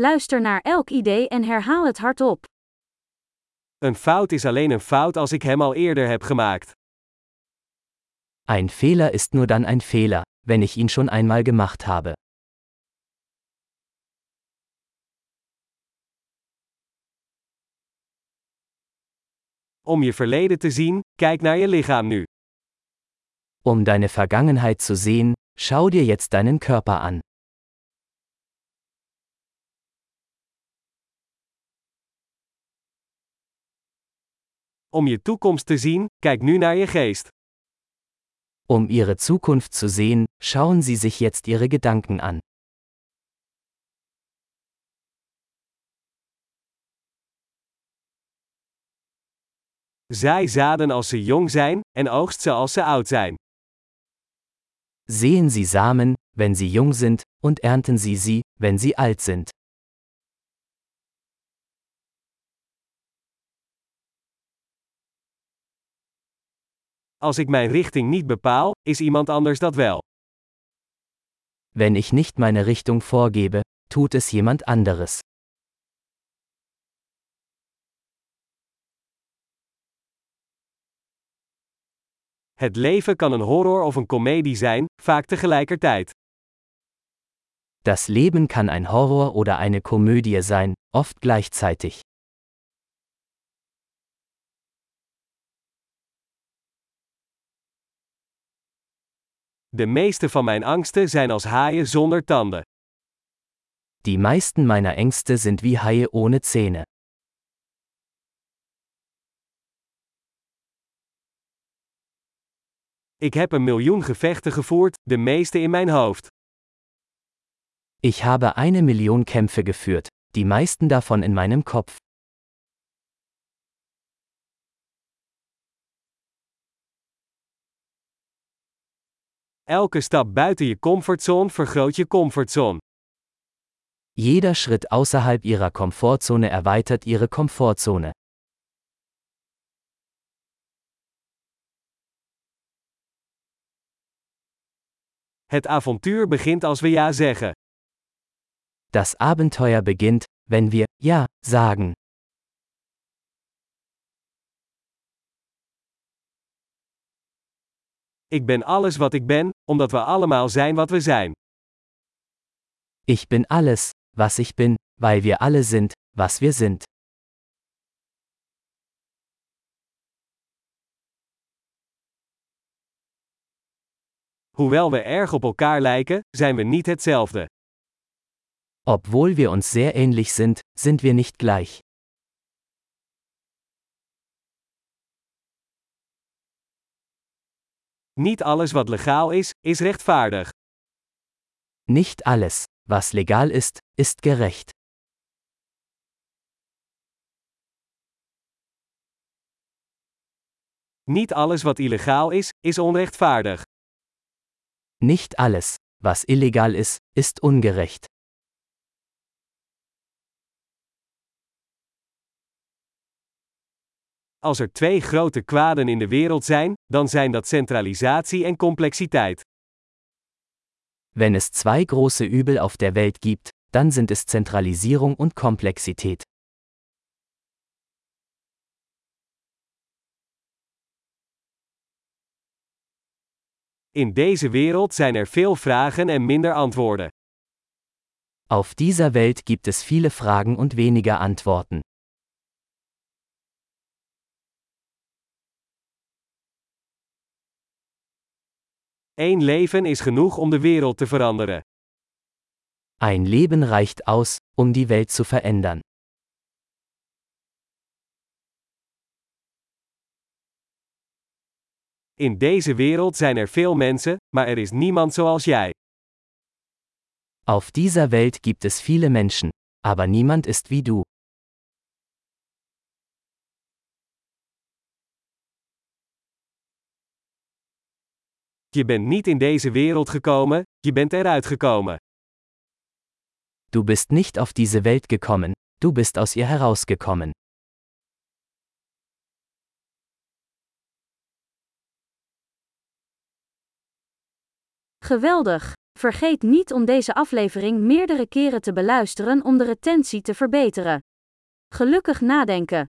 Luister naar elk idee en herhaal het hardop. Een fout is alleen een fout als ik hem al eerder heb gemaakt. Ein Fehler ist nur dann ein Fehler, wenn ich ihn schon einmal gemacht habe. Om je verleden te zien, kijk naar je lichaam nu. Um deine Vergangenheit zu sehen, schau dir jetzt deinen Körper an. Om je toekomst te zien, kijk nu naar je geest. Um ihre Zukunft zu sehen, schauen Sie sich jetzt Ihre Gedanken an. Zij zaden als ze jong zijn, en oogst ze als ze oud zijn. Sehen Sie Samen, wenn sie jung sind, und ernten Sie sie, wenn sie alt sind. Als ik mijn richting niet bepaal, is iemand anders dat wel. Wenn ich nicht meine Richtung vorgebe, tut es jemand anderes. Het leven kan een horror of een komedie zijn, vaak tegelijkertijd. Das Leben kann ein Horror oder eine Komödie sein, oft gleichzeitig. De meeste van mijn angsten zijn als haaien zonder tanden. Die meisten meiner Ängste sind wie Haie ohne Zähne. Ik heb een miljoen gevechten gevoerd, de meeste in mijn hoofd. Ich habe eine Million Kämpfe geführt, die meisten davon in meinem Kopf. Elke stap buiten je comfortzone vergroot je comfortzone. Jeder Schritt außerhalb ihrer Komfortzone erweitert ihre Komfortzone. Het avontuur begint als we ja zeggen. Das Abenteuer beginnt, wenn wir Ja sagen. Ik ben alles wat ik ben, omdat we allemaal zijn wat we zijn. Ich bin alles, was ich bin, weil wir alle sind, was wir sind. Hoewel we erg op elkaar lijken, zijn we niet hetzelfde. Obwohl wir uns sehr ähnlich sind, sind wir nicht gleich. Niet alles wat legaal is, is rechtvaardig. Nicht alles, was legal ist, ist gerecht. Niet alles wat illegaal is, is onrechtvaardig. Nicht alles, was illegal ist, ist ungerecht. Als er twee grote kwaden in de wereld zijn, dan zijn dat centralisatie en complexiteit. Wenn es zwei große Übel auf der Welt gibt, dann sind es Zentralisierung und Komplexität. In deze wereld zijn er veel vragen en minder antwoorden. Auf dieser Welt gibt es viele Fragen und weniger Antworten. Eén leven is genoeg om de wereld te veranderen. Ein Leben reicht aus, um die Welt zu verändern. In deze wereld zijn er veel mensen, maar er is niemand zoals jij. Auf dieser Welt gibt es viele Menschen, aber niemand ist wie du. Je bent niet in deze wereld gekomen, je bent eruit gekomen. Du bist nicht auf diese Welt gekommen, du bist aus ihr herausgekommen. Geweldig! Vergeet niet om deze aflevering meerdere keren te beluisteren om de retentie te verbeteren. Gelukkig nadenken.